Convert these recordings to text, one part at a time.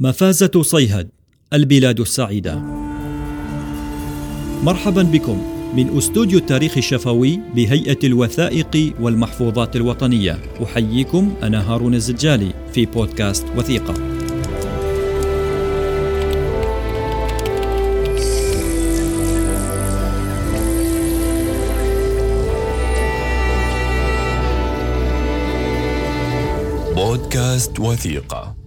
مفازة صيهد البلاد السعيدة. مرحبا بكم من أستوديو التاريخ الشفوي بهيئة الوثائق والمحفوظات الوطنية. أحييكم أنا هارون الزجالي في بودكاست وثيقة. بودكاست وثيقة.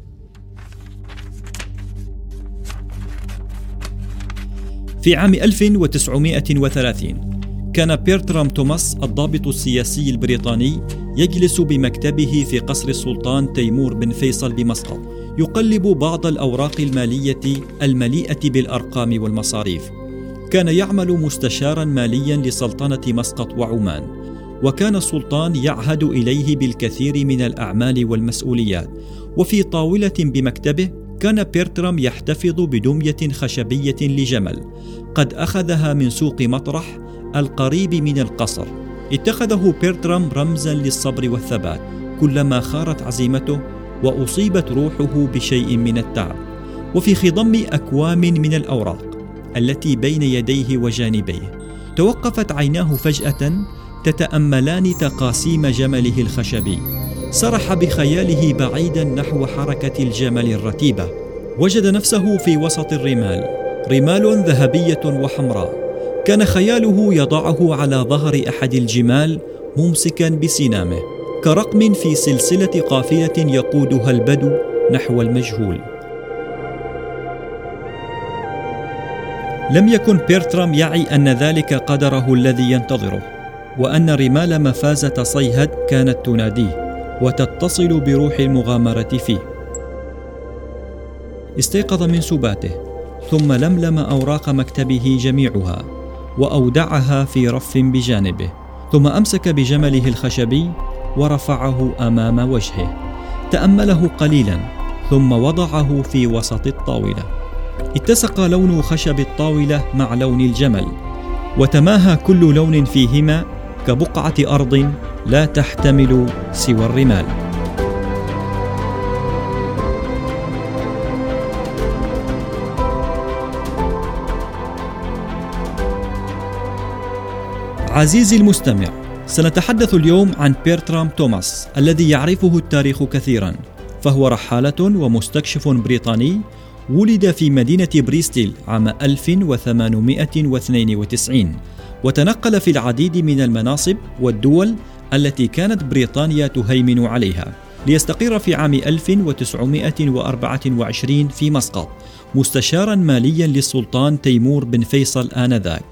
في عام 1930 كان بيرترام توماس الضابط السياسي البريطاني يجلس بمكتبه في قصر السلطان تيمور بن فيصل بمسقط يقلب بعض الأوراق المالية المليئة بالأرقام والمصاريف. كان يعمل مستشارا ماليا لسلطنة مسقط وعمان وكان السلطان يعهد إليه بالكثير من الأعمال والمسؤوليات وفي طاولة بمكتبه كان بيرترام يحتفظ بدمية خشبية لجمل. قد أخذها من سوق مطرح القريب من القصر. اتخذه بيرترام رمزا للصبر والثبات. كلما خارت عزيمته وأصيبت روحه بشيء من التعب. وفي خضم أكوام من الأوراق التي بين يديه وجانبيه. توقفت عيناه فجأة تتأملان تقاسيم جمله الخشبي. سرح بخياله بعيدا نحو حركة الجمل الرتيبة. وجد نفسه في وسط الرمال رمال ذهبية وحمراء. كان خياله يضعه على ظهر أحد الجمال ممسكا بسنامه كرقم في سلسلة قافلة يقودها البدو نحو المجهول. لم يكن بيرترام يعي أن ذلك قدره الذي ينتظره وأن رمال مفازة صيهد كانت تناديه. وتتصل بروح المغامرة فيه. استيقظ من سباته، ثم لملم أوراق مكتبه جميعها، وأودعها في رف بجانبه، ثم أمسك بجمله الخشبي ورفعه أمام وجهه. تأمله قليلا، ثم وضعه في وسط الطاولة. اتسق لون خشب الطاولة مع لون الجمل، وتماهى كل لون فيهما كبقعة أرض لا تحتمل سوى الرمال. عزيزي المستمع سنتحدث اليوم عن بيرترام توماس الذي يعرفه التاريخ كثيرا فهو رحالة ومستكشف بريطاني ولد في مدينة بريستيل عام 1892 وتنقل في العديد من المناصب والدول التي كانت بريطانيا تهيمن عليها ليستقر في عام 1924 في مسقط مستشارا ماليا للسلطان تيمور بن فيصل آنذاك.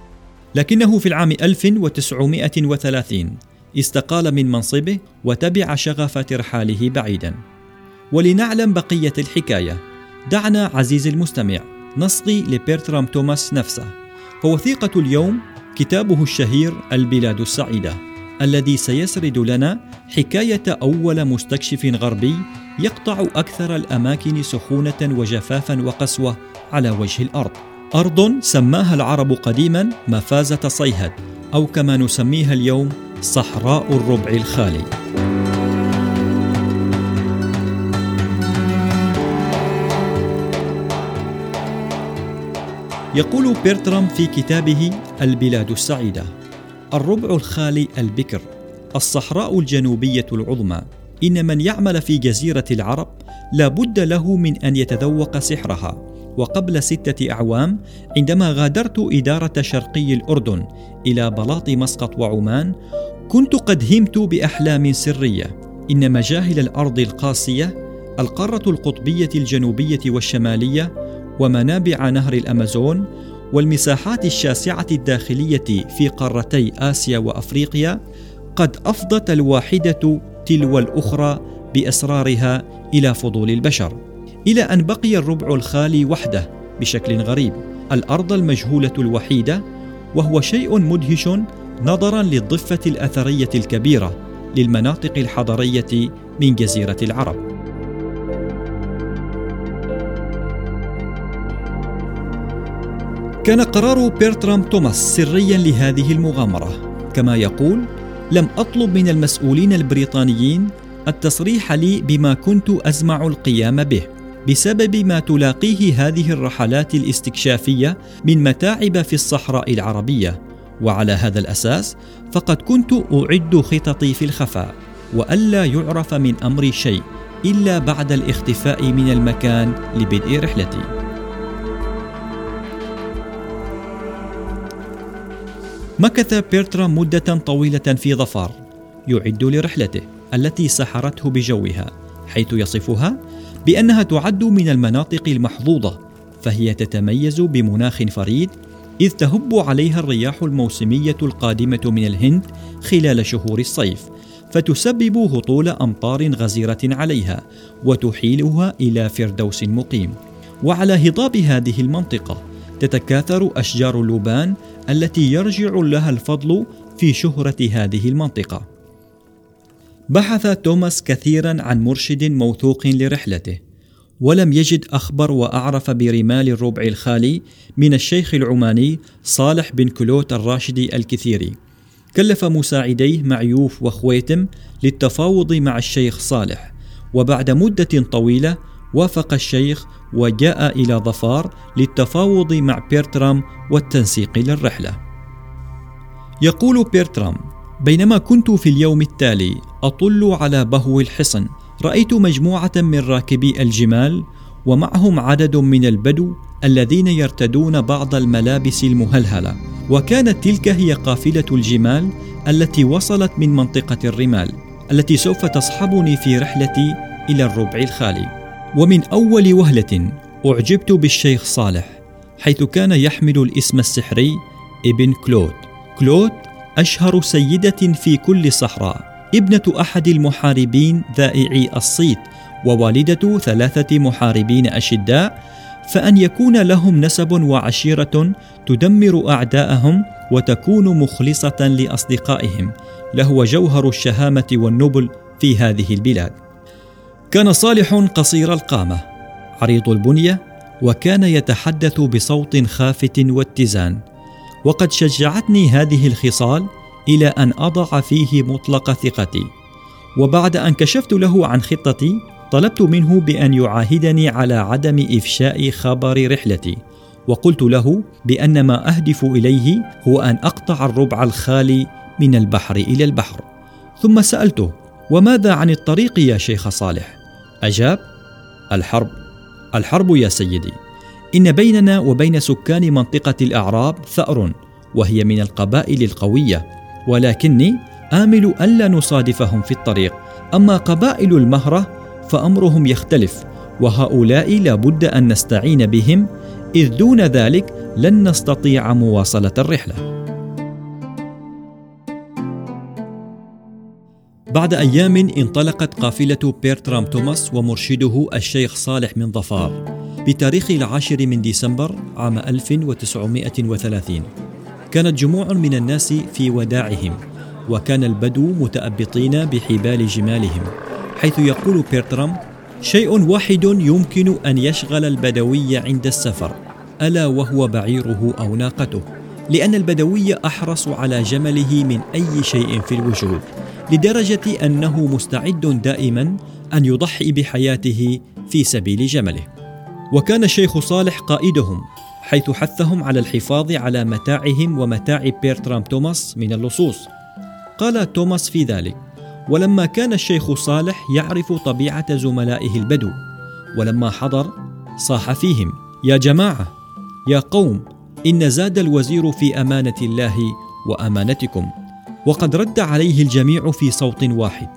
لكنه في العام 1930 استقال من منصبه وتبع شغف ترحاله بعيدا. ولنعلم بقية الحكاية دعنا عزيزي المستمع نصغي لبيرترام توماس نفسه. فوثيقة اليوم كتابه الشهير البلاد السعيدة الذي سيسرد لنا حكاية أول مستكشف غربي يقطع أكثر الأماكن سخونة وجفافا وقسوة على وجه الأرض. أرض سماها العرب قديما مفازة صيهد أو كما نسميها اليوم صحراء الربع الخالي. يقول بيرترام في كتابه البلاد السعيدة. الربع الخالي البكر. الصحراء الجنوبية العظمى. إن من يعمل في جزيرة العرب لا بد له من أن يتذوق سحرها. وقبل ستة أعوام عندما غادرت إدارة شرقي الأردن إلى بلاط مسقط وعمان كنت قد همت بأحلام سرية. إن مجاهل الأرض القاسية القارة القطبية الجنوبية والشمالية ومنابع نهر الأمازون والمساحات الشاسعة الداخلية في قارتي آسيا وأفريقيا قد أفضت الواحدة تلو الأخرى بأسرارها إلى فضول البشر إلى أن بقي الربع الخالي وحده بشكل غريب. الأرض المجهولة الوحيدة وهو شيء مدهش نظرا للضفة الأثرية الكبيرة للمناطق الحضرية من جزيرة العرب. كان قرار بيرترام توماس سريا لهذه المغامرة. كما يقول لم أطلب من المسؤولين البريطانيين التصريح لي بما كنت أزمع القيام به بسبب ما تلاقيه هذه الرحلات الاستكشافية من متاعب في الصحراء العربية. وعلى هذا الأساس فقد كنت أعد خططي في الخفاء وألا يعرف من أمري شيء إلا بعد الاختفاء من المكان لبدء رحلتي. مكث بيرترا مدة طويلة في ظفار يعد لرحلته التي سحرته بجوها حيث يصفها بأنها تعد من المناطق المحظوظة فهي تتميز بمناخ فريد إذ تهب عليها الرياح الموسمية القادمة من الهند خلال شهور الصيف فتسبب هطول أمطار غزيرة عليها وتحيلها إلى فردوس مقيم وعلى هضاب هذه المنطقة. تتكاثر أشجار اللوبان التي يرجع لها الفضل في شهرة هذه المنطقة. بحث توماس كثيرا عن مرشد موثوق لرحلته ولم يجد أخبر وأعرف برمال الربع الخالي من الشيخ العماني صالح بن كلوت الراشدي الكثيري. كلف مساعديه معيوف وخويتم للتفاوض مع الشيخ صالح وبعد مدة طويلة وافق الشيخ وجاء إلى ظفار للتفاوض مع بيرترام والتنسيق للرحلة. يقول بيرترام بينما كنت في اليوم التالي أطل على بهو الحصن رأيت مجموعة من راكبي الجمال ومعهم عدد من البدو الذين يرتدون بعض الملابس المهلهلة وكانت تلك هي قافلة الجمال التي وصلت من منطقة الرمال التي سوف تصحبني في رحلتي إلى الربع الخالي. ومن أول وهلة أعجبت بالشيخ صالح حيث كان يحمل الاسم السحري ابن كلود كلود أشهر سيدة في كل صحراء ابنة أحد المحاربين ذائعي الصيت ووالدة ثلاثة محاربين أشداء فأن يكون لهم نسب وعشيرة تدمر أعداءهم وتكون مخلصة لأصدقائهم. لهو جوهر الشهامة والنبل في هذه البلاد. كان صالح قصير القامة عريض البنية وكان يتحدث بصوت خافت واتزان. وقد شجعتني هذه الخصال إلى أن أضع فيه مطلق ثقتي. وبعد أن كشفت له عن خطتي طلبت منه بأن يعاهدني على عدم إفشاء خبر رحلتي. وقلت له بأن ما أهدف إليه هو أن أقطع الربع الخالي من البحر إلى البحر. ثم سألته وماذا عن الطريق يا شيخ صالح؟ أجاب الحرب الحرب يا سيدي. إن بيننا وبين سكان منطقة الأعراب ثأر وهي من القبائل القوية. ولكني آمل ألا نصادفهم في الطريق. أما قبائل المهرة فأمرهم يختلف وهؤلاء لابد أن نستعين بهم إذ دون ذلك لن نستطيع مواصلة الرحلة. بعد أيام انطلقت قافلة بيرترام توماس ومرشده الشيخ صالح من ظفار بتاريخ العاشر من ديسمبر عام 1930 كانت جموع من الناس في وداعهم وكان البدو متأبطين بحبال جمالهم حيث يقول بيرترام شيء واحد يمكن أن يشغل البدوي عند السفر ألا وهو بعيره أو ناقته لأن البدوي أحرص على جمله من أي شيء في الوجود. لدرجة أنه مستعد دائما أن يضحي بحياته في سبيل جمله. وكان الشيخ صالح قائدهم حيث حثهم على الحفاظ على متاعهم ومتاع بيرترام توماس من اللصوص. قال توماس في ذلك ولما كان الشيخ صالح يعرف طبيعة زملائه البدو ولما حضر صاح فيهم يا جماعة يا قوم إن زاد الوزير في أمانة الله وأمانتكم. وقد رد عليه الجميع في صوت واحد.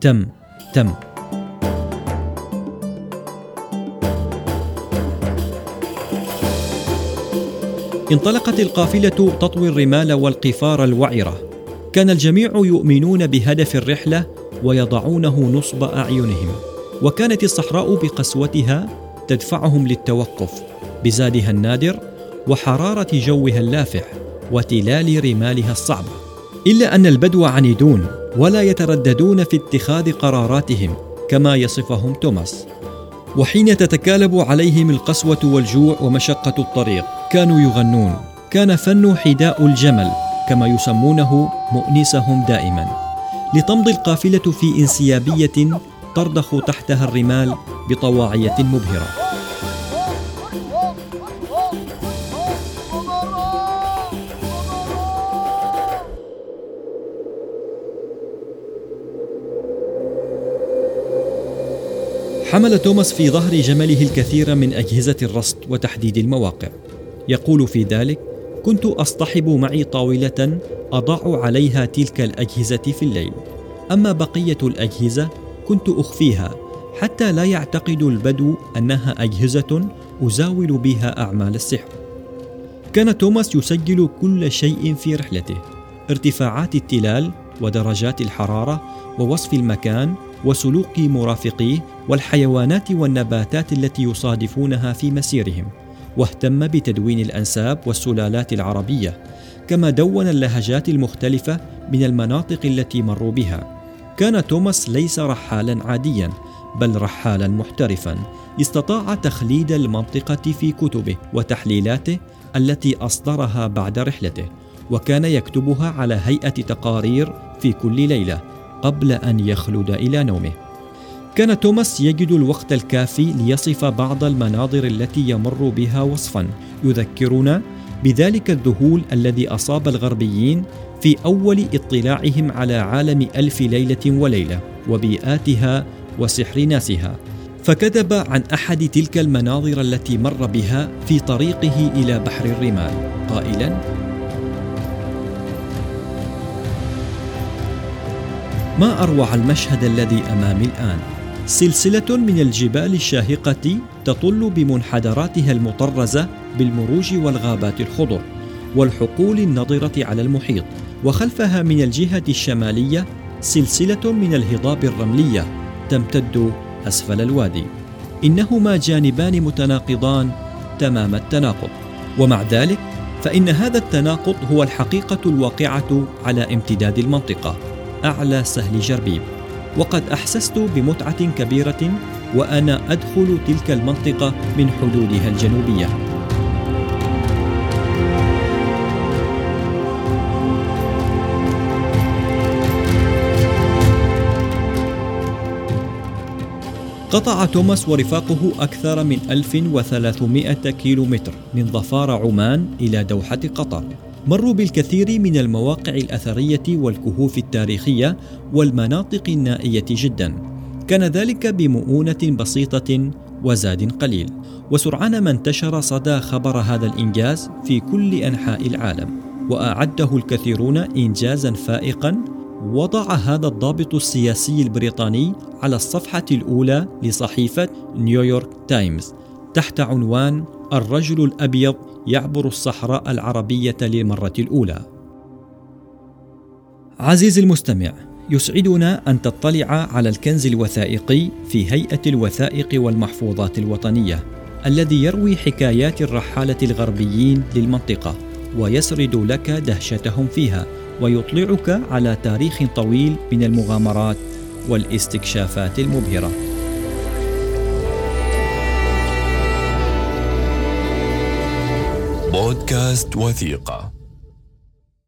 تم تم. انطلقت القافلة تطوي الرمال والقفار الوعرة. كان الجميع يؤمنون بهدف الرحلة ويضعونه نصب أعينهم. وكانت الصحراء بقسوتها تدفعهم للتوقف بزادها النادر وحرارة جوها اللافح وتلال رمالها الصعبة. إلا أن البدو عنيدون ولا يترددون في اتخاذ قراراتهم كما يصفهم توماس. وحين تتكالب عليهم القسوة والجوع ومشقة الطريق كانوا يغنون. كان فن حداء الجمل كما يسمونه مؤنسهم دائما. لتمضي القافلة في انسيابية ترضخ تحتها الرمال بطواعية مبهرة. حمل توماس في ظهر جمله الكثير من أجهزة الرصد وتحديد المواقع يقول في ذلك كنت أصطحب معي طاولة أضع عليها تلك الأجهزة في الليل. أما بقية الأجهزة كنت أخفيها حتى لا يعتقد البدو أنها أجهزة أزاول بها أعمال السحر. كان توماس يسجل كل شيء في رحلته ارتفاعات التلال ودرجات الحرارة ووصف المكان وسلوك مرافقيه والحيوانات والنباتات التي يصادفونها في مسيرهم واهتم بتدوين الأنساب والسلالات العربية كما دون اللهجات المختلفة من المناطق التي مروا بها. كان توماس ليس رحالا عاديا بل رحالا محترفا. استطاع تخليد المنطقة في كتبه وتحليلاته التي أصدرها بعد رحلته وكان يكتبها على هيئة تقارير في كل ليلة. قبل أن يخلد إلى نومه. كان توماس يجد الوقت الكافي ليصف بعض المناظر التي يمر بها وصفا يذكرنا بذلك الذهول الذي أصاب الغربيين في أول اطلاعهم على عالم ألف ليلة وليلة وبيئاتها وسحر ناسها. فكتب عن أحد تلك المناظر التي مر بها في طريقه إلى بحر الرمال. قائلا ما أروع المشهد الذي أمامي الآن. سلسلة من الجبال الشاهقة تطل بمنحدراتها المطرزة بالمروج والغابات الخضر والحقول النضرة على المحيط. وخلفها من الجهة الشمالية سلسلة من الهضاب الرملية تمتد أسفل الوادي. إنهما جانبان متناقضان تمام التناقض. ومع ذلك فإن هذا التناقض هو الحقيقة الواقعة على امتداد المنطقة. أعلى سهل جربيب. وقد أحسست بمتعة كبيرة وأنا أدخل تلك المنطقة من حدودها الجنوبية. قطع توماس ورفاقه أكثر من 1300 كيلومتر من ظفار عمان إلى دوحة قطر. مروا بالكثير من المواقع الأثرية والكهوف التاريخية والمناطق النائية جدا. كان ذلك بمؤونة بسيطة وزاد قليل. وسرعان ما انتشر صدى خبر هذا الإنجاز في كل أنحاء العالم وأعده الكثيرون انجازا فائقا. وضع هذا الضابط السياسي البريطاني على الصفحة الأولى لصحيفة نيويورك تايمز تحت عنوان الرجل الأبيض يعبر الصحراء العربية للمرة الأولى. عزيزي المستمع يسعدنا أن تطلع على الكنز الوثائقي في هيئة الوثائق والمحفوظات الوطنية الذي يروي حكايات الرحالة الغربيين للمنطقة ويسرد لك دهشتهم فيها ويطلعك على تاريخ طويل من المغامرات والاستكشافات المبهرة. بودكاست وثيقة.